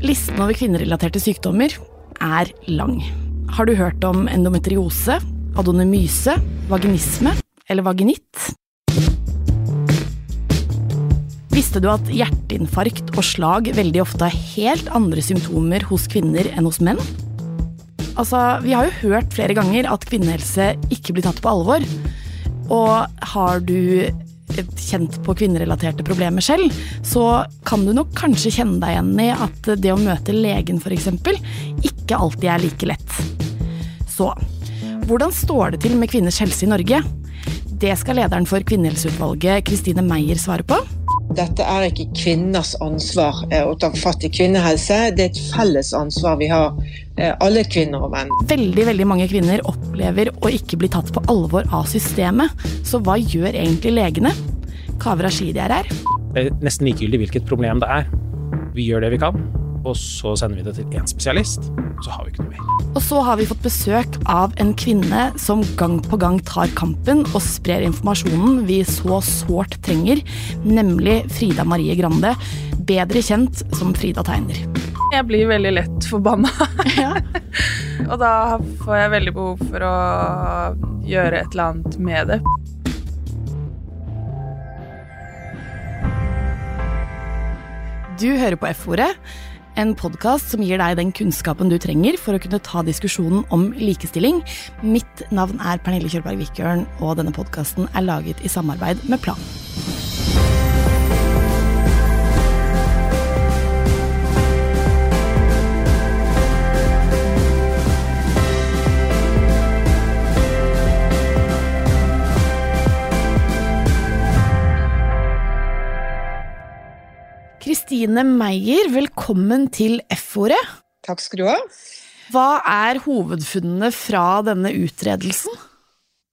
Listen over kvinnerelaterte sykdommer er lang. Har du hørt om endometriose, adonemyse, vaginisme eller vaginitt? Visste du at hjerteinfarkt og slag veldig ofte har helt andre symptomer hos kvinner enn hos menn? Altså, Vi har jo hørt flere ganger at kvinnehelse ikke blir tatt på alvor. Og har du kjent på kvinnerelaterte problemer selv, så kan du nok kanskje kjenne deg igjen i at det å møte legen f.eks. ikke alltid er like lett. Så hvordan står det til med kvinners helse i Norge? Det skal lederen for Kvinnehelseutvalget, Kristine Meyer, svare på. Dette er ikke kvinners ansvar eh, å ta fatt i kvinnehelse. Det er et felles ansvar vi har, eh, alle kvinner og menn. Veldig veldig mange kvinner opplever å ikke bli tatt på alvor av systemet. Så hva gjør egentlig legene? Kaveh Rashidi er her. Det er nesten likegyldig hvilket problem det er. Vi gjør det vi kan, og så sender vi det til én spesialist. Og så har vi ikke noe mer. Og så har vi fått besøk av en kvinne som gang på gang tar kampen og sprer informasjonen vi så sårt trenger, nemlig Frida Marie Grande, bedre kjent som Frida Tegner. Jeg blir veldig lett forbanna. Ja. og da får jeg veldig behov for å gjøre et eller annet med det. Du hører på F-ordet, en podkast som gir deg den kunnskapen du trenger for å kunne ta diskusjonen om likestilling. Mitt navn er Pernille Kjølberg Vikørn, og denne podkasten er laget i samarbeid med Plan. Kristine Meyer, velkommen til F-ordet. Takk skal du ha. Hva er hovedfunnene fra denne utredelsen?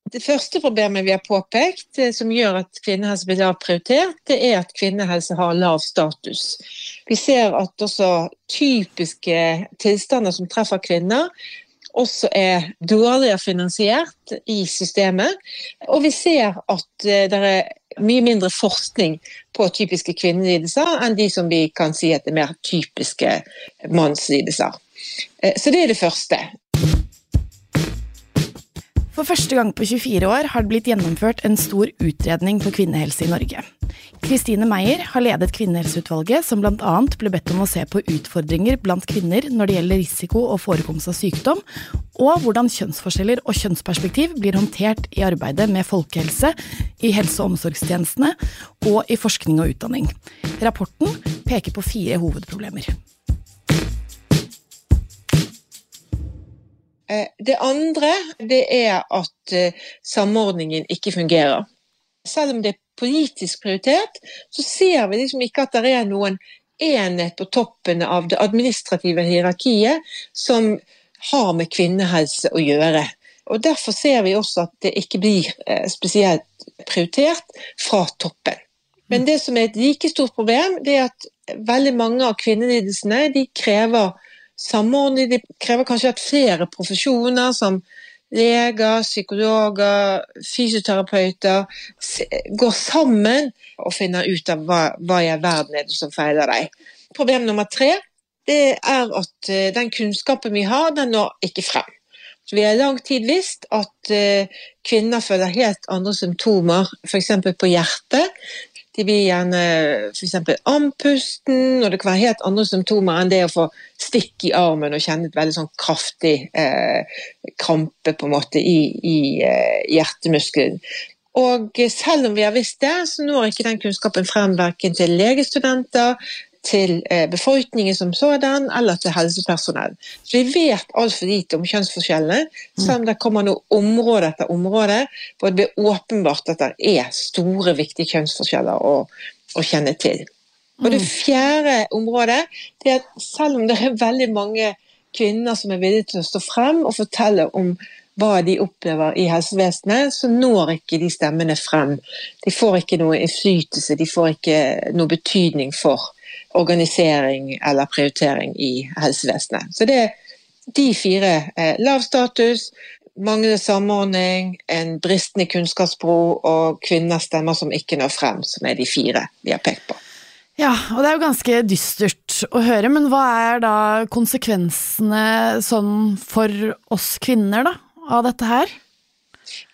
Det første problemet vi har påpekt, eh, som gjør at kvinnehelse blir lavt prioritert, det er at kvinnehelse har lav status. Vi ser at også typiske tilstander som treffer kvinner, også er dårligere finansiert i systemet. Og vi ser at eh, det er mye mindre forskning på typiske kvinnelidelser enn de som vi kan si er mer typiske mannslidelser. Eh, Så det er det første. For første gang på 24 år har det blitt gjennomført en stor utredning på kvinnehelse i Norge. Kristine Meyer har ledet Kvinnehelseutvalget, som bl.a. ble bedt om å se på utfordringer blant kvinner når det gjelder risiko og forekomst av sykdom, og hvordan kjønnsforskjeller og kjønnsperspektiv blir håndtert i arbeidet med folkehelse, i helse- og omsorgstjenestene og i forskning og utdanning. Rapporten peker på fire hovedproblemer. Det andre det er at eh, samordningen ikke fungerer. Selv om det er politisk prioritert, så ser vi liksom ikke at det er noen enhet på toppen av det administrative hierarkiet som har med kvinnehelse å gjøre. Og Derfor ser vi også at det ikke blir eh, spesielt prioritert fra toppen. Men det som er et like stort problem, det er at veldig mange av kvinnelidelsene de krever samordning. De krever kanskje at flere profesjoner som leger, psykologer, fysioterapeuter går sammen og finner ut av hva i all verden er det som feiler deg. Problem nummer tre det er at eh, den kunnskapen vi har, den når ikke frem. Så Vi har i lang tid visst at eh, kvinner føler helt andre symptomer, f.eks. på hjertet. De blir gjerne f.eks. andpusten, og det kan være helt andre symptomer enn det å få stikk i armen og kjenne et veldig sånn kraftig eh, krampe på en måte i, i eh, hjertemuskelen. Og selv om vi har visst det, så når ikke den kunnskapen frem verken til legestudenter, til eh, befolkningen som sådan, eller til helsepersonell. Så vi vet altfor lite om kjønnsforskjellene, selv om det kommer noe område etter område hvor det blir åpenbart at det er store, viktige kjønnsforskjeller å, å kjenne til. Og det fjerde området det er at selv om det er veldig mange kvinner som er villige til å stå frem og fortelle om hva de opplever i helsevesenet, så når ikke de stemmene frem. De får ikke noe innflytelse, de får ikke noe betydning for organisering eller prioritering i helsevesenet. Så det er de fire. Eh, lav status, manglende samordning, en bristende kunnskapsbro og kvinners stemmer som ikke når frem, som er de fire vi har pekt på. Ja, og det er jo ganske dystert å høre, men hva er da konsekvensene sånn for oss kvinner, da, av dette her?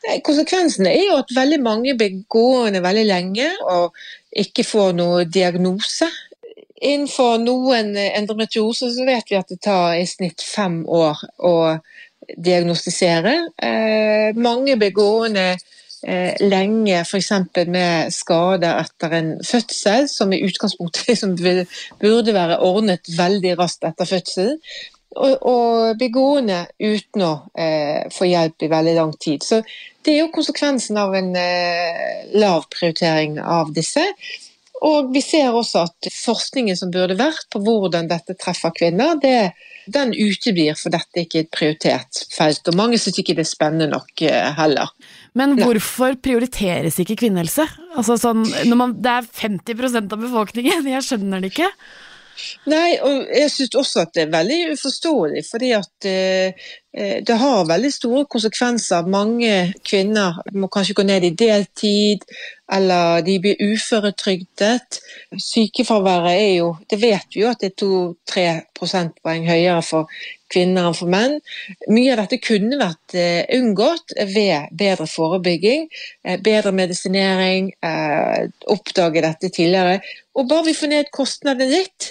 Nei, Konsekvensene er jo at veldig mange blir gående veldig lenge og ikke får noe diagnose. Innenfor noen endometriose så vet vi at det tar i snitt fem år å diagnostisere. Eh, mange blir gående eh, lenge f.eks. med skader etter en fødsel, som i utgangspunktet liksom burde være ordnet veldig raskt etter fødselen. Og, og blir gående uten å eh, få hjelp i veldig lang tid. Så det er jo konsekvensen av en eh, lav prioritering av disse. Og vi ser også at forskningen som burde vært på hvordan dette treffer kvinner, det, den uteblir, for dette er ikke et prioritert felt. Og mange syns ikke det er spennende nok eh, heller. Men hvorfor prioriteres ikke kvinnehelse? Altså sånn, man, det er 50% av befolkningen, jeg skjønner det ikke. Nei, og jeg syns også at det er veldig uforståelig, fordi at eh, eh, det har veldig store konsekvenser. Mange kvinner må kanskje gå ned i deltid, eller de blir uføretrygdet. Sykefraværet er jo Det vet vi jo at det er to-tre prosentpoeng høyere for kvinner enn for menn. Mye av dette kunne vært uh, unngått ved bedre forebygging, uh, bedre medisinering, uh, oppdage dette tidligere. Og bare vi får ned kostnadene litt,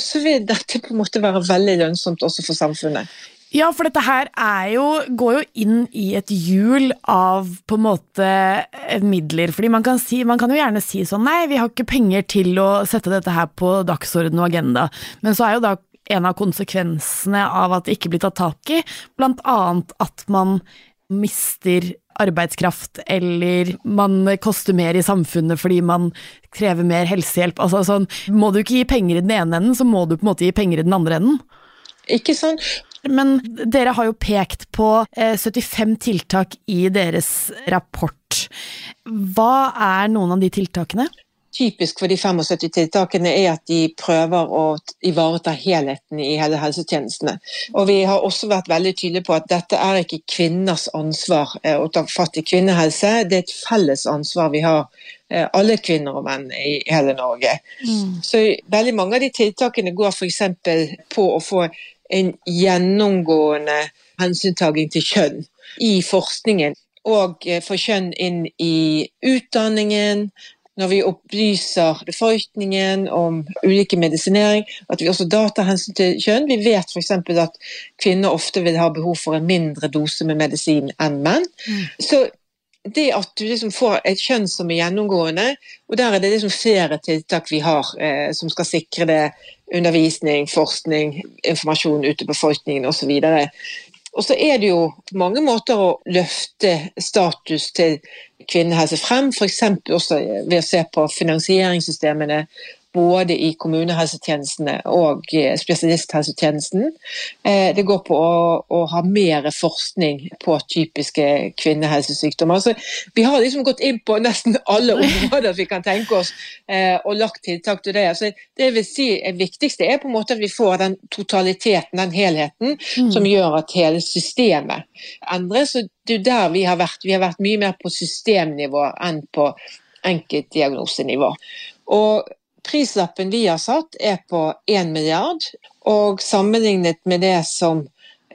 så vil dette på en måte være veldig lønnsomt også for samfunnet. Ja, for dette her jo, går jo inn i et hjul av på en måte midler. Fordi man kan, si, man kan, jo gjerne si sånn nei, vi har ikke penger til å sette dette her på dagsorden og agenda. Men så er jo da en av konsekvensene av at det ikke blir tatt tak i, blant annet at man mister arbeidskraft, eller man koster mer i samfunnet fordi man krever mer helsehjelp. Altså sånn, må du ikke gi penger i den ene enden, så må du på en måte gi penger i den andre enden. Ikke sant? Men dere har jo pekt på 75 eh, tiltak i deres rapport. Hva er noen av de tiltakene? Typisk for de 75 tiltakene er at de prøver å ivareta helheten i hele helsetjenestene. Og Vi har også vært veldig tydelige på at dette er ikke kvinners ansvar eh, å ta fatt i kvinnehelse. Det er et felles ansvar vi har, eh, alle kvinner og menn i hele Norge. Mm. Så Veldig mange av de tiltakene går f.eks. på å få en gjennomgående hensyntaking til kjønn i forskningen og eh, få kjønn inn i utdanningen, når vi opplyser befolkningen om ulike medisinering, at vi også da tar hensyn til kjønn. Vi vet f.eks. at kvinner ofte vil ha behov for en mindre dose med medisin enn menn. Mm. Så det at du liksom får et kjønn som er gjennomgående, og der er det liksom flere tiltak vi har eh, som skal sikre det, undervisning, forskning, informasjon ute i befolkningen osv. Og så er det jo mange måter å løfte status til kvinnehelse frem, f.eks. også ved å se på finansieringssystemene både i kommunehelsetjenestene og eh, spesialisthelsetjenesten. Eh, det går på å, å ha mer forskning på typiske kvinnehelsesykdommer. Så vi har liksom gått inn på nesten alle områder vi kan tenke oss, eh, og lagt tiltak til det. Så det vil si, det viktigste er på en måte at vi får den totaliteten, den helheten, mm. som gjør at hele systemet endres. Så det er der vi har vært. Vi har vært mye mer på systemnivå enn på enkeltdiagnosenivå. Og Prislappen vi har satt er på 1 milliard, og sammenlignet med det som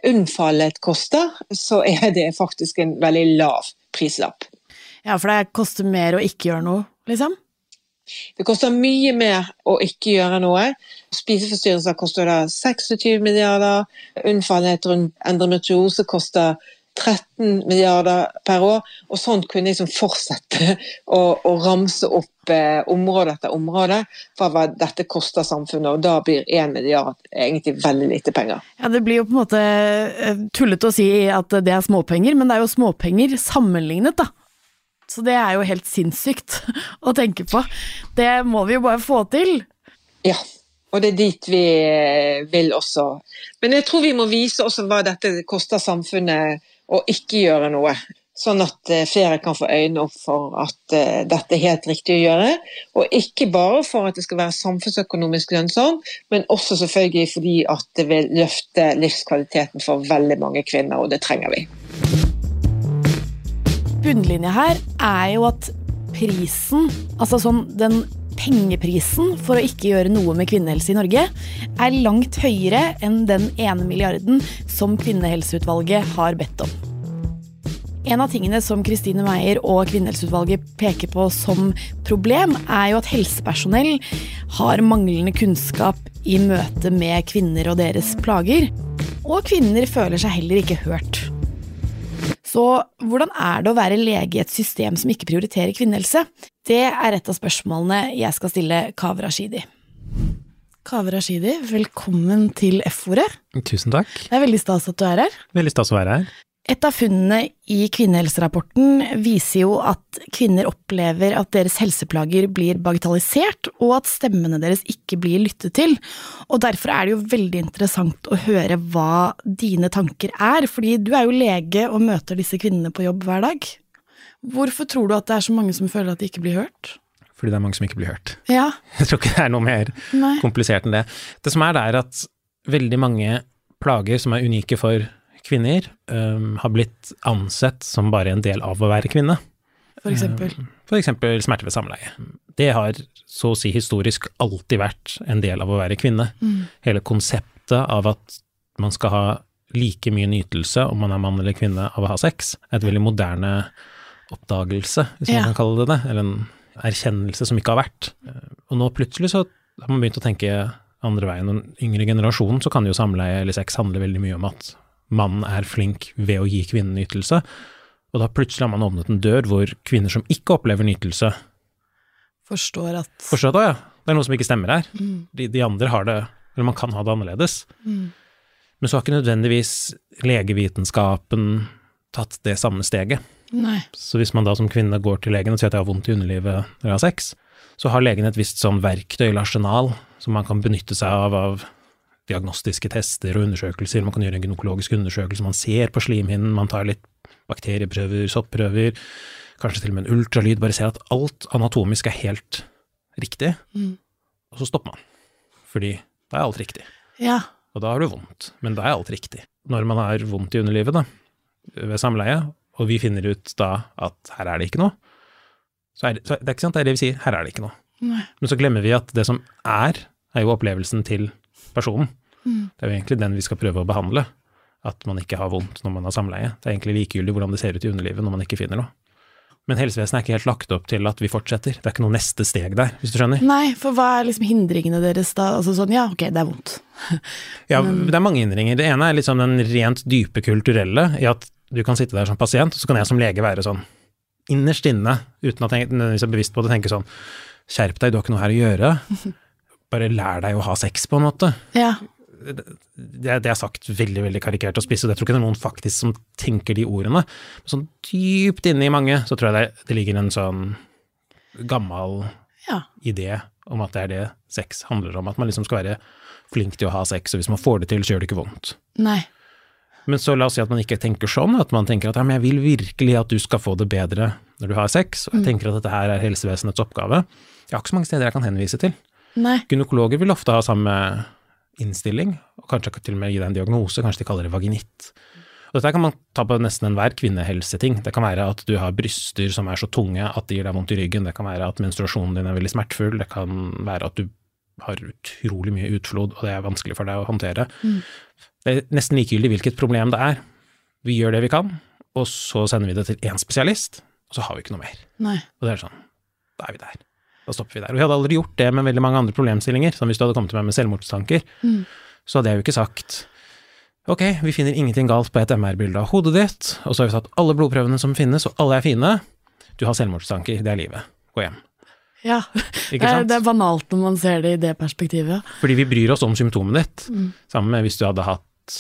unnfallet koster, så er det faktisk en veldig lav prislapp. Ja, for det koster mer å ikke gjøre noe, liksom? Det koster mye mer å ikke gjøre noe. Spiseforstyrrelser koster da 26 milliarder, unnfallenhet rundt endometriose koster 13 milliarder per år. Og sånn kunne jeg liksom fortsette å, å, ramse opp eh, område etter område for hva dette koster samfunnet, og da blir 1 milliard egentlig veldig lite penger. Ja, Det blir jo på en måte eh, tullete å si at det er småpenger, men det er jo småpenger sammenlignet, da. Så det er jo helt sinnssykt å tenke på. Det må vi jo bare få til. Ja, og det er dit vi eh, vil også. Men jeg tror vi må vise også hva dette koster samfunnet å ikke gjøre noe. Sånn at eh, flere kan få øynene opp for at uh, dette er helt riktig å gjøre. Og ikke bare for at det skal være samfunnsøkonomisk lønnsomt, men også selvfølgelig fordi at det vil løfte livskvaliteten for veldig mange kvinner, og det trenger vi. Bunnlinja her er jo at prisen, altså sånn den pengeprisen for å ikke gjøre noe med kvinnehelse i Norge er langt høyere enn den ene milliarden som Kvinnehelseutvalget har bedt om. En av tingene som Kristine Meyer og Kvinnehelseutvalget peker på som problem, er jo at helsepersonell har manglende kunnskap i møte med kvinner og deres plager. Og kvinner føler seg heller ikke hørt. Så hvordan er det å være lege i et system som ikke prioriterer kvinnehelse? Det er et av spørsmålene jeg skal stille Kaveh Rashidi. Kaveh Rashidi, velkommen til F-ordet. Tusen takk. Det er veldig stas at du er her. Veldig stas å være her. Et av funnene i kvinnehelserapporten viser jo at kvinner opplever at deres helseplager blir bagatellisert, og at stemmene deres ikke blir lyttet til. Og derfor er det jo veldig interessant å høre hva dine tanker er, fordi du er jo lege og møter disse kvinnene på jobb hver dag. Hvorfor tror du at det er så mange som føler at de ikke blir hørt? Fordi det er mange som ikke blir hørt. Ja. Jeg tror ikke det er noe mer Nei. komplisert enn det. Det som er, det er at veldig mange plager som er unike for kvinner um, har blitt ansett som bare en del av å være kvinne. For eksempel. Um, for eksempel smerte ved samleie. Det har så å si historisk alltid vært en del av å være kvinne. Mm. Hele konseptet av at man skal ha like mye nytelse om man er mann eller kvinne av å ha sex, er et veldig moderne oppdagelse, hvis man Ja. kan kalle det det, eller en erkjennelse som ikke har vært. Og nå plutselig så har man begynt å tenke andre veien. Den yngre generasjonen så kan jo samleie eller sex handle veldig mye om at mannen er flink ved å gi kvinnen nytelse, og da plutselig har man åpnet en dør hvor kvinner som ikke opplever nytelse, Forstår at forstår at å ja, det er noe som ikke stemmer her. Mm. De, de andre har det, eller man kan ha det annerledes. Mm. Men så har ikke nødvendigvis legevitenskapen tatt det samme steget. Nei. Så hvis man da som kvinne går til legen og sier at jeg har vondt i underlivet når jeg har sex, så har legen et visst sånn verktøy eller arsenal som man kan benytte seg av av diagnostiske tester og undersøkelser. Man kan gjøre en gynekologisk undersøkelse, man ser på slimhinnen, man tar litt bakterieprøver, soppprøver, kanskje til og med en ultralyd, bare ser at alt anatomisk er helt riktig, Mm. og så stopper man. Fordi da er alt riktig. Ja. Og da har du vondt, men da er alt riktig. Når man har vondt i underlivet, da, ved samleie, og vi finner ut da at her er det ikke noe, så er det, så det er ikke sant, det er det vi sier, her er det ikke noe. Nei. Men så glemmer vi at det som er, er jo opplevelsen til personen. Mm. Det er jo egentlig den vi skal prøve å behandle. At man ikke har vondt når man har samleie. Det er egentlig likegyldig hvordan det ser ut i underlivet når man ikke finner noe. Men helsevesenet er ikke helt lagt opp til at vi fortsetter. Det er ikke noe neste steg der, hvis du skjønner. Nei, for hva er liksom hindringene deres da? Altså sånn, ja, ok, det er vondt. Ja, det er mange hindringer. Det ene er liksom den rent dype kulturelle, i at du kan sitte der som pasient, og så kan jeg som lege være sånn innerst inne, uten at jeg nødvendigvis er bevisst på det, tenke sånn skjerp deg, du har ikke noe her å gjøre. Bare lær deg å ha sex, på en måte. Ja. Det, det er sagt veldig veldig karikert og spiss, og jeg tror ikke det er noen faktisk som tenker de ordene. Men sånn dypt inne i mange så tror jeg det, det ligger en sånn gammel Ja. idé om at det er det sex handler om. At man liksom skal være flink til å ha sex, og hvis man får det til, så gjør det ikke vondt. Nei. Men så la oss si at man ikke tenker sånn, at man tenker at ja, men jeg vil virkelig at du skal få det bedre når du har sex, og jeg tenker at dette her er helsevesenets oppgave. Jeg har ikke så mange steder jeg kan henvise til. Nei. Gynekologer vil ofte ha samme innstilling, og kanskje til og med gi deg en diagnose, kanskje de kaller det vaginitt. Og dette kan man ta på nesten enhver kvinnehelseting. Det kan være at du har bryster som er så tunge at de gir deg vondt i ryggen, det kan være at menstruasjonen din er veldig smertefull, det kan være at du har utrolig mye utflod, og det er vanskelig for deg å håndtere. Det er nesten likegyldig hvilket problem det er. Vi gjør det vi kan, og så sender vi det til én spesialist, og så har vi ikke noe mer. Nei. Og det er sånn, da er vi der. Da stopper vi der. Og vi hadde aldri gjort det med veldig mange andre problemstillinger. Som hvis du hadde kommet til meg med selvmordstanker, Mm. så hadde jeg jo ikke sagt ok, vi finner ingenting galt på et MR-bilde av hodet ditt, og så har vi tatt alle blodprøvene som finnes, og alle er fine. Du har selvmordstanker, det er livet. Gå hjem. Ja. Ikke Det er, det er banalt når man ser det i det perspektivet. Fordi vi bryr oss om symptomet ditt. Mm. Sammen med hvis du hadde hatt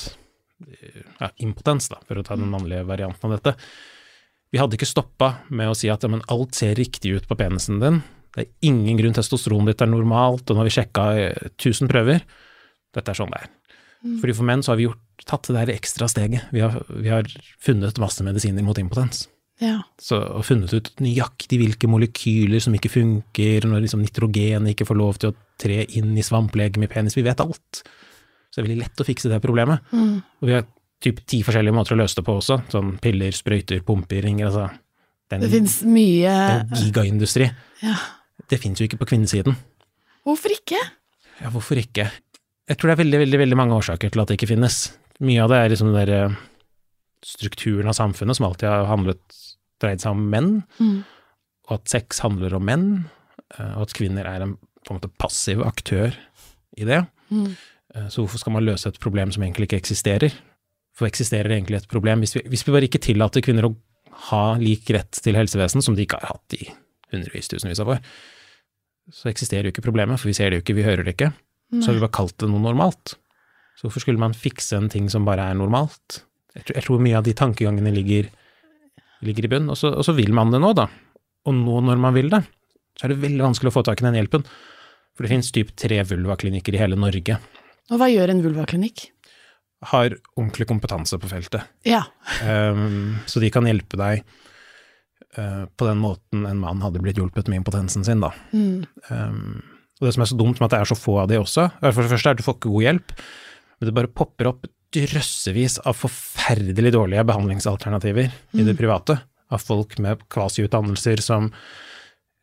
ja, impotens, da, for å ta den mannlige varianten av dette. Vi hadde ikke stoppa med å si at ja, men alt ser riktig ut på penisen din. Det er ingen grunn, testosteronet ditt er normalt, og nå har vi sjekka eh, 1000 prøver. Dette er sånn det er. Fordi for menn så har vi gjort, tatt det der ekstra steget. Vi har, vi har funnet masse medisiner mot impotens. Ja. Så, og funnet ut nøyaktig hvilke molekyler som ikke funker, når liksom nitrogen ikke får lov til å tre inn i svamplegemet i penis. Vi vet alt. Så det er veldig lett å fikse det problemet. Mm. Og vi har typ ti forskjellige måter å løse det på også. Sånn piller, sprøyter, pumper, ringer, altså. Det er Det fins mye det er gigaindustri. ja. Det fins jo ikke på kvinnesiden. Hvorfor ikke? Ja, hvorfor ikke? Jeg tror det er veldig, veldig, veldig mange årsaker til at det ikke finnes. Mye av det er liksom den der eh, strukturen av samfunnet som alltid har handlet, dreid seg om menn, Mm. og at sex handler om menn, eh, og at kvinner er en på en måte passiv aktør i det. Mm. Eh, Så hvorfor skal man løse et problem som egentlig ikke eksisterer? For eksisterer det egentlig et problem hvis vi, hvis vi bare ikke tillater kvinner å ha lik rett til helsevesen, som de ikke har hatt i hundrevis, tusenvis av år, så eksisterer jo ikke problemet, for vi ser det jo ikke, vi hører det ikke. Så har vi bare kalt det noe normalt. Så hvorfor skulle man fikse en ting som bare er normalt? Jeg tror, jeg tror mye av de tankegangene ligger, ligger i bunn, og så, og så vil man det nå, da. Og nå når man vil det, så er det veldig vanskelig å få tak i den hjelpen. For det finnes typ tre vulvaklinikker i hele Norge. Og hva gjør en vulvaklinikk? Har ordentlig kompetanse på feltet. Ja. Um, så de kan hjelpe deg på den måten en mann hadde blitt hjulpet med impotensen sin, da. Mm. Um, og det som er så dumt med at det er så få av de også, for det første er at du får ikke god hjelp, men det bare popper opp drøssevis av forferdelig dårlige behandlingsalternativer i det private, av folk med kvasiutdannelser som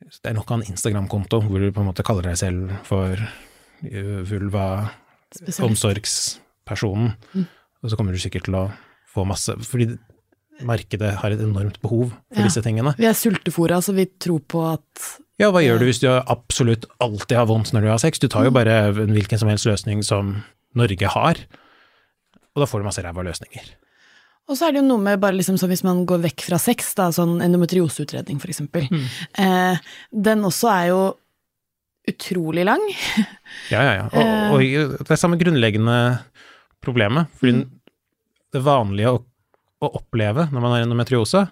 Det er nok av en Instagram-konto hvor du på en måte kaller deg selv for uh, vulva Spesialist. omsorgspersonen, og så kommer du sikkert til å få masse Fordi markedet har et enormt behov for Ja. disse tingene. Vi er sultefora, så vi tror på at Ja, hva gjør du hvis du absolutt alltid har vondt når du har sex? Du tar jo bare en hvilken som helst løsning som Norge har, og da får du masse ræva løsninger. Og så er det jo noe med bare liksom sånn hvis man går vekk fra sex, da, sånn endometrioseutredning for eksempel. Eh, den også er jo utrolig lang. Ja, ja, ja. Og, og det er samme grunnleggende problemet, fordi det vanlige å, å oppleve når man har endometriose,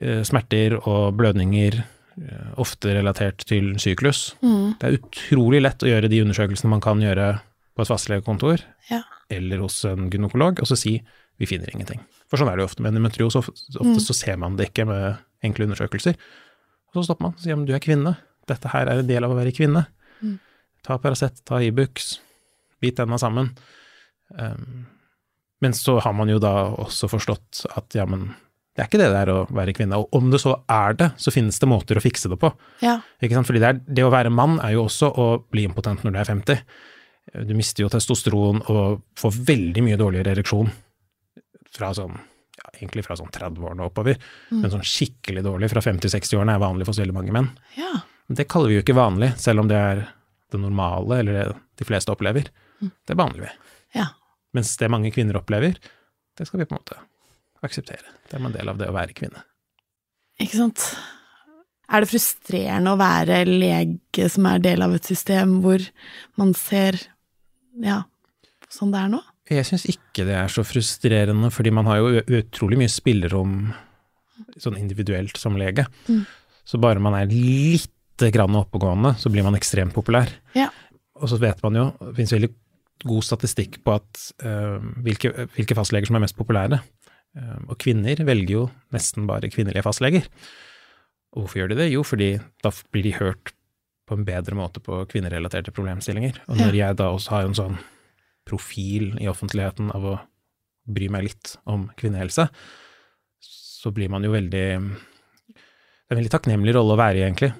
eh, smerter og blødninger, eh, ofte relatert til syklus, det er utrolig lett å gjøre de undersøkelsene man kan gjøre på et fastlegekontor, Ja. eller hos en gynekolog, og så si vi finner ingenting. For sånn er det jo ofte med endometriose, ofte, mm. så ser man det ikke med enkle undersøkelser. Og så stopper man og sier men du er kvinne, dette her er en del av å være kvinne. Ta Paracet, ta Ibux, bit tenna sammen. Um, men så har man jo da også forstått at ja, men det er ikke det det er å være kvinne. Og om det så er det, så finnes det måter å fikse det på. Ja. Ikke sant? Fordi det, er, det å være mann er jo også å bli impotent når du er 50. Du mister jo testosteron og får veldig mye dårligere ereksjon fra sånn ja, egentlig fra sånn 30-årene og oppover, men sånn skikkelig dårlig fra 50-60-årene er vanlig for så veldig mange menn. ja. Det kaller vi jo ikke vanlig, selv om det er det normale, eller det de fleste opplever. Det behandler vi. Ja. Mens det mange kvinner opplever, det skal vi på en måte akseptere. Det er en del av det å være kvinne. Ikke sant. Er det frustrerende å være lege som er del av et system hvor man ser ja, sånn det er nå? Jeg syns ikke det er så frustrerende, fordi man har jo utrolig mye spillerom sånn individuelt som lege. Så bare man er litt grann oppegående, så blir man ekstremt populær. Ja. Og så vet man jo, det finnes veldig god statistikk på at uh, hvilke, hvilke fastleger som er mest populære. Uh, og kvinner velger jo nesten bare kvinnelige fastleger. Og hvorfor gjør de det? Jo, fordi da blir de hørt på en bedre måte på kvinnerelaterte problemstillinger. Og når jeg da også har en sånn profil i offentligheten av å bry meg litt om kvinnehelse, så blir man jo veldig Det er en veldig takknemlig rolle å være i, egentlig.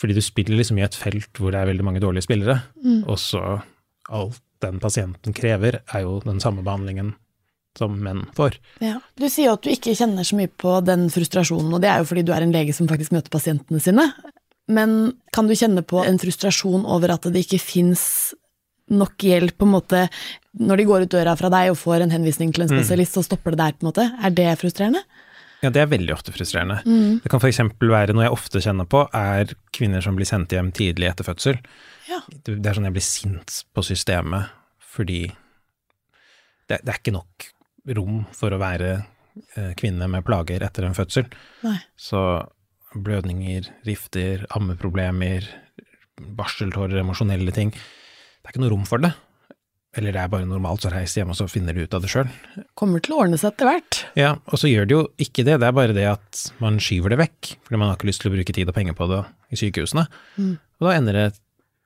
Fordi du spiller liksom i et felt hvor det er veldig mange dårlige spillere, og så alt den pasienten krever, er jo den samme behandlingen som menn får. Ja. Du sier at du ikke kjenner så mye på den frustrasjonen, og det er jo fordi du er en lege som faktisk møter pasientene sine. Men kan du kjenne på en frustrasjon over at det ikke fins nok hjelp, på en måte, når de går ut døra fra deg og får en henvisning til en spesialist, så stopper det der, på en måte? Er det frustrerende? Ja, det er veldig ofte frustrerende. Det kan f.eks. være noe jeg ofte kjenner på, er kvinner som blir sendt hjem tidlig etter fødsel. Ja. Det er sånn jeg blir sint på systemet, fordi det, det er ikke nok rom for å være eh, kvinne med plager etter en fødsel. Nei. Så blødninger, rifter, ammeproblemer, barseltårer, emosjonelle ting Det er ikke noe rom for det. Eller det er bare normalt, så reis hjem og så finner du ut av det sjøl. Kommer til å ordne seg etter hvert. Ja, og så gjør det jo ikke det, det er bare det at man skyver det vekk, fordi man har ikke lyst til å bruke tid og penger på det i sykehusene. Og da ender det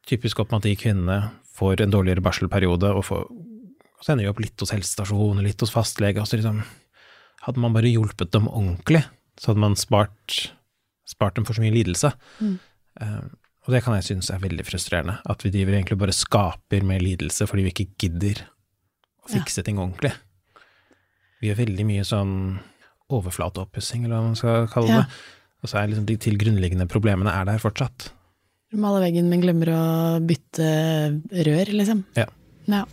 typisk opp med at de kvinnene får en dårligere barselperiode, og, får, og så ender de opp litt hos helsestasjonen, litt hos fastlege, Altså liksom Hadde man bare hjulpet dem ordentlig, så hadde man spart, spart dem for så mye lidelse. Eh, og det kan jeg synes er veldig frustrerende, at vi driver egentlig bare skaper mer lidelse fordi vi ikke gidder å fikse ting ordentlig. Vi gjør veldig mye sånn overflateoppussing, eller hva man skal kalle Ja. det. Og så er liksom de til grunnleggende problemene er der fortsatt. Maler veggen, men glemmer å bytte rør, liksom. Ja. ja.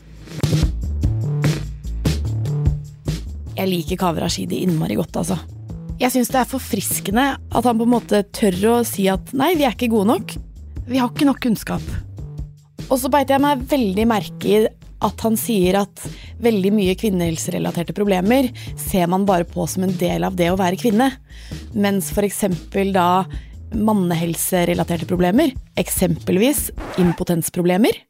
Jeg liker Kaveh Rashidi innmari godt, altså. Jeg syns det er forfriskende at han på en måte tør å si at nei, vi er ikke gode nok. Vi har ikke nok kunnskap. Og så beit jeg meg veldig merke i at han sier at veldig mye kvinnehelserelaterte problemer ser man bare på som en del av det å være kvinne. Mens f.eks. da mannehelserelaterte problemer, eksempelvis impotensproblemer,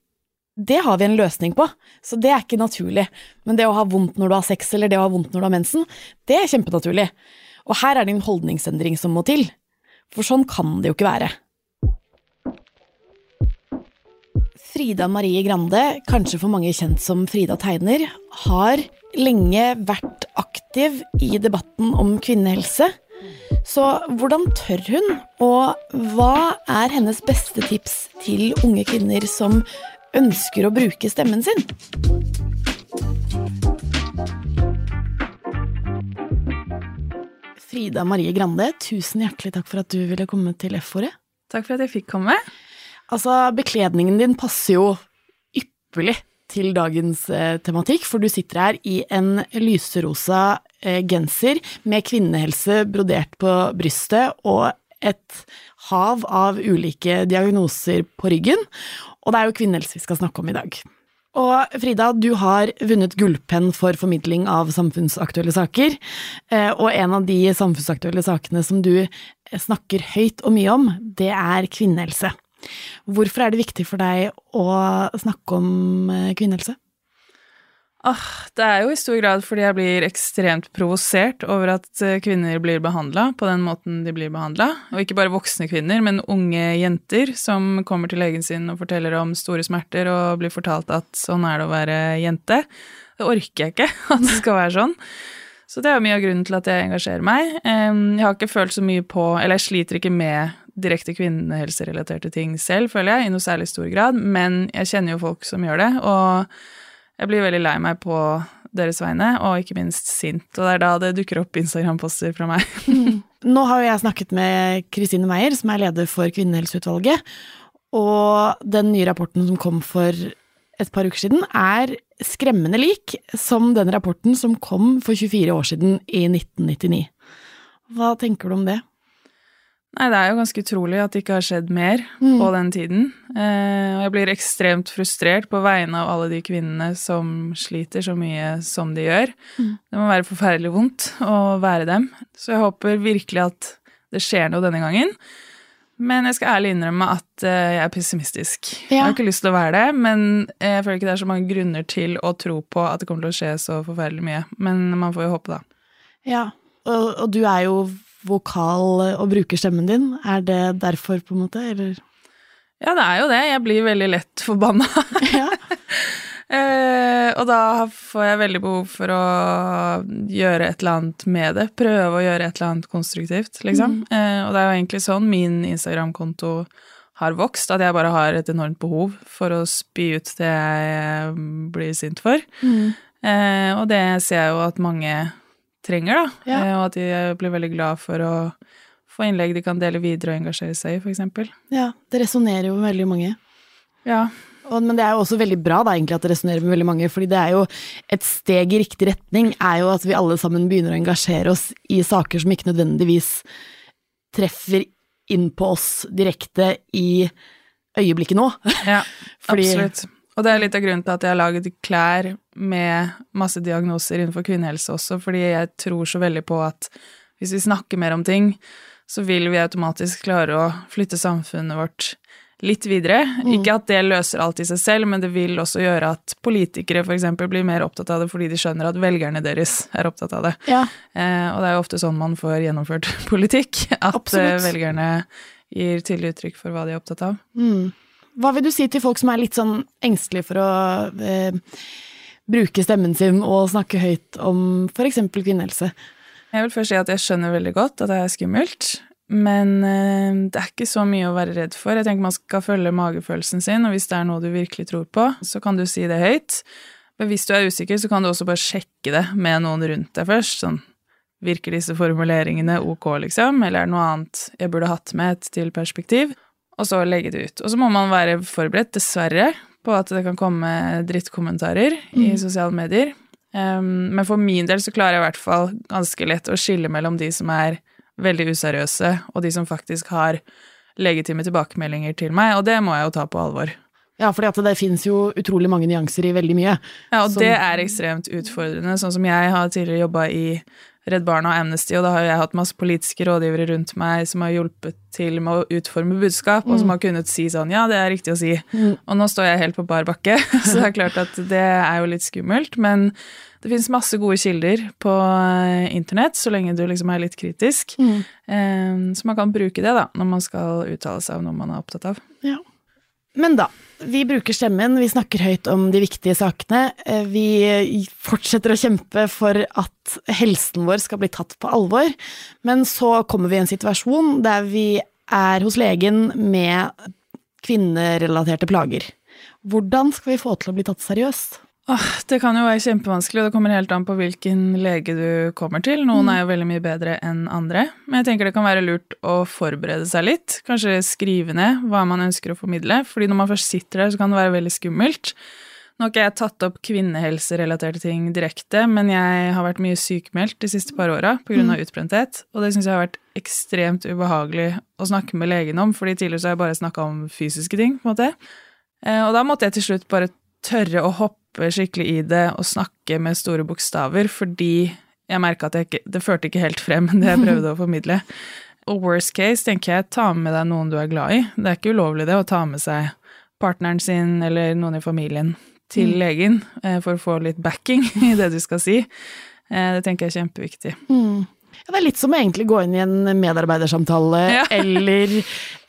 det har vi en løsning på, så det er ikke naturlig. Men det å ha vondt når du har sex, eller det å ha vondt når du har mensen, det er kjempenaturlig. Og her er det en holdningsendring som må til. For sånn kan det jo ikke være. Frida Marie Grande, kanskje for mange kjent som Frida Tegner, har lenge vært aktiv i debatten om kvinnehelse. Så hvordan tør hun, og hva er hennes beste tips til unge kvinner som ønsker å bruke stemmen sin? Frida Marie Grande, tusen hjertelig takk for at du ville komme til F-ordet. Takk for at jeg fikk komme. Altså, bekledningen din passer jo ypperlig til dagens eh, tematikk, for du sitter her i en lyserosa genser med kvinnehelse brodert på brystet og et hav av ulike diagnoser på ryggen. Og det er jo kvinnehelse vi skal snakke om i dag. Og Frida, du har vunnet gullpenn for formidling av samfunnsaktuelle saker, eh, og en av de samfunnsaktuelle sakene som du snakker høyt og mye om, det er kvinnehelse. Hvorfor er det viktig for deg å snakke om eh, kvinnehelse? Åh, det er jo i stor grad fordi jeg blir ekstremt provosert over at eh, kvinner blir behandla på den måten de blir behandla. Og ikke bare voksne kvinner, men unge jenter som kommer til legen sin og forteller om store smerter og blir fortalt at sånn er det å være jente. Det orker jeg ikke at det skal være sånn. Så det er jo mye av grunnen til at jeg engasjerer meg. Jeg har ikke følt så mye på Eller jeg sliter ikke med direkte kvinnehelserelaterte ting selv, føler jeg, i noe særlig stor grad, men jeg kjenner jo folk som gjør det, og jeg blir veldig lei meg på deres vegne, og ikke minst sint. Og det er da det dukker opp Instagram-poster fra meg. Nå har jo jeg snakket med Kristine Meyer, som er leder for Kvinnehelseutvalget, og den nye rapporten som kom for et par uker siden, er skremmende lik som den rapporten som kom for 24 år siden, i 1999. Hva tenker du om det? Nei, det er jo ganske utrolig at det ikke har skjedd mer på den tiden. Eh, og jeg blir ekstremt frustrert på vegne av alle de kvinnene som sliter så mye som de gjør. Det må være forferdelig vondt å være dem. Så jeg håper virkelig at det skjer noe denne gangen. Men jeg skal ærlig innrømme at eh, jeg er pessimistisk. Jeg har ikke lyst til å være det, men jeg føler ikke det er så mange grunner til å tro på at det kommer til å skje så forferdelig mye. Men man får jo håpe, da. Ja, og, og du er jo vokal og bruker stemmen din. Er det derfor, på en måte, eller? Ja, det er jo det. Jeg blir veldig lett forbanna. Ja. Eh, og da får jeg veldig behov for å gjøre et eller annet med det. Prøve å gjøre et eller annet konstruktivt, liksom. Eh, og det er jo egentlig sånn min Instagram-konto har vokst, at jeg bare har et enormt behov for å spy ut det jeg blir sint for. Eh, og det ser jeg jo at mange trenger, da. Ja. Eh, og at de blir veldig glad for å få innlegg de kan dele videre og engasjere seg i, eksempel. ja, det resonnerer jo med veldig mange. Ja, Og, men det er jo også veldig bra da, egentlig at det resonnerer med veldig mange, fordi det er jo et steg i riktig retning, er jo at vi alle sammen begynner å engasjere oss i saker som ikke nødvendigvis treffer inn på oss direkte i øyeblikket nå. Ja, Fordi- absolutt. Og det er litt av grunnen til at jeg har laget klær med masse diagnoser innenfor kvinnehelse også, fordi jeg tror så veldig på at hvis vi snakker mer om ting, så vil vi automatisk klare å flytte samfunnet vårt litt videre. Ikke at det løser alt i seg selv, men det vil også gjøre at politikere eksempel blir mer opptatt av det fordi de skjønner at velgerne deres er opptatt av det. Ja, Eh, og det er jo ofte sånn man får gjennomført politikk, at Absolutt. eh, velgerne gir tydelig uttrykk for hva de er opptatt av. Mm. Hva vil du si til folk som er litt sånn engstelige for å eh, bruke stemmen sin og snakke høyt om eksempel kvinnehelse? Jeg vil først si at jeg skjønner veldig godt at det er skummelt, Men eh, det er ikke så mye å være redd for. Jeg tenker man skal følge magefølelsen sin, og hvis det er noe du virkelig tror på, så kan du si det høyt. Men hvis du er usikker, så kan du også bare sjekke det med noen rundt deg først. Sånn, virker disse formuleringene ok, liksom, eller er det noe annet jeg burde hatt med et til perspektiv? Og så legge det ut. Og så må man være forberedt, dessverre, på at det kan komme drittkommentarer mm. i sosiale medier. Um, men for min del så klarer jeg i hvert fall ganske lett å skille mellom de som er veldig useriøse, og de som faktisk har legitime tilbakemeldinger til meg, og det må jeg jo ta på alvor. Ja, for det finnes jo utrolig mange nyanser i veldig mye. Ja, og som... det er ekstremt utfordrende. Sånn som jeg har tidligere jobba i Redd Barna og Amnesty, og da har jeg hatt masse politiske rådgivere rundt meg som har hjulpet til med å utforme budskap, mm. og som mm. har kunnet si sånn ja, det er riktig å si. Mm. Og nå står jeg helt på bar bakke, så det er klart at det er jo litt skummelt. Men det finnes masse gode kilder på eh, internett, så lenge du liksom er litt kritisk. Mm. Um, så man kan bruke det da, når man skal uttale seg om noe man er opptatt av. Ja. Men da, vi bruker stemmen, vi snakker høyt om de viktige sakene. Eh, vi fortsetter å kjempe for at helsen vår skal bli tatt på alvor. Men så kommer vi i en situasjon der vi er hos legen med kvinnerelaterte plager. Hvordan skal vi få til å bli tatt seriøst? Det kan jo være kjempevanskelig, og det kommer helt an på hvilken lege du kommer til. Noen mm. er jo veldig mye bedre enn andre, men jeg tenker det kan være lurt å forberede seg litt. Kanskje skrive ned hva man ønsker å formidle, fordi når man først sitter der, så kan det være veldig skummelt. Nå har ikke jeg tatt opp kvinnehelserelaterte ting direkte, men jeg har vært mye sykemeldt de siste par åra pga. Mm. utbrenthet, og det syns jeg har vært ekstremt ubehagelig å snakke med legen om, fordi tidligere så har jeg bare snakka om fysiske ting, på en måte. Eh, og da måtte jeg til slutt bare tørre å hoppe skikkelig i det og snakke med store bokstaver, fordi jeg merka at ikke, det førte ikke helt frem, det jeg prøvde å formidle. Og worst case, tenker jeg, ta med deg noen du er glad i. Det er ikke ulovlig det å ta med seg partneren sin eller noen i familien til mm. legen eh, for å få litt backing i det du skal si. Eh, det tenker jeg er kjempeviktig. Mm. Ja, det er litt som å egentlig gå inn i en medarbeidersamtale ja. eller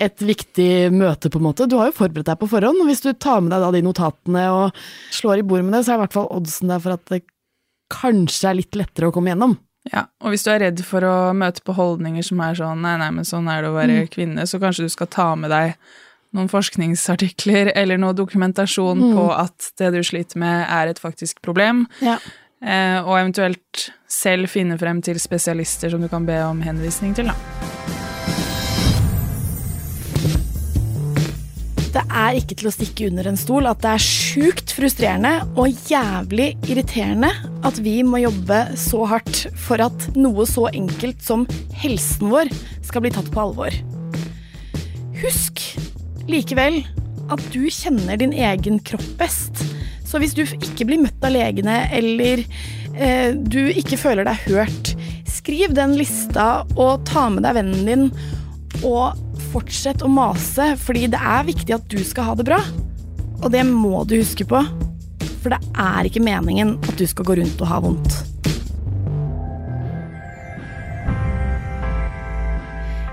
et viktig møte, på en måte. Du har jo forberedt deg på forhånd, og hvis du tar med deg da de notatene og slår i bord med det, så er i hvert fall oddsen der for at det kanskje er litt lettere å komme gjennom. Ja, og hvis du er redd for å møte på holdninger som er sånn nei, nei, men sånn er det å være mm. kvinne, så kanskje du skal ta med deg noen forskningsartikler eller noe dokumentasjon mm. på at det du sliter med, er et faktisk problem. Ja. Eh, og eventuelt selv finne frem til spesialister som du kan be om henvisning til, da. Det er ikke til å stikke under en stol at det er sjukt frustrerende og jævlig irriterende at vi må jobbe så hardt for at noe så enkelt som helsen vår skal bli tatt på alvor. Husk likevel at du kjenner din egen kropp best. Så hvis du ikke blir møtt av legene, eller eh, du ikke føler deg hørt, skriv den lista og ta med deg vennen din, og fortsett å mase, fordi det er viktig at du skal ha det bra. Og det må du huske på, for det er ikke meningen at du skal gå rundt og ha vondt.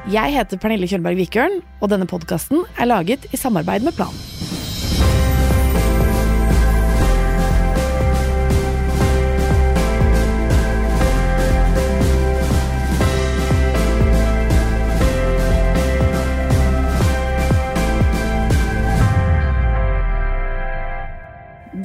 Jeg heter Pernille Kjølberg Vikørn, og denne podkasten er laget i samarbeid med Plan.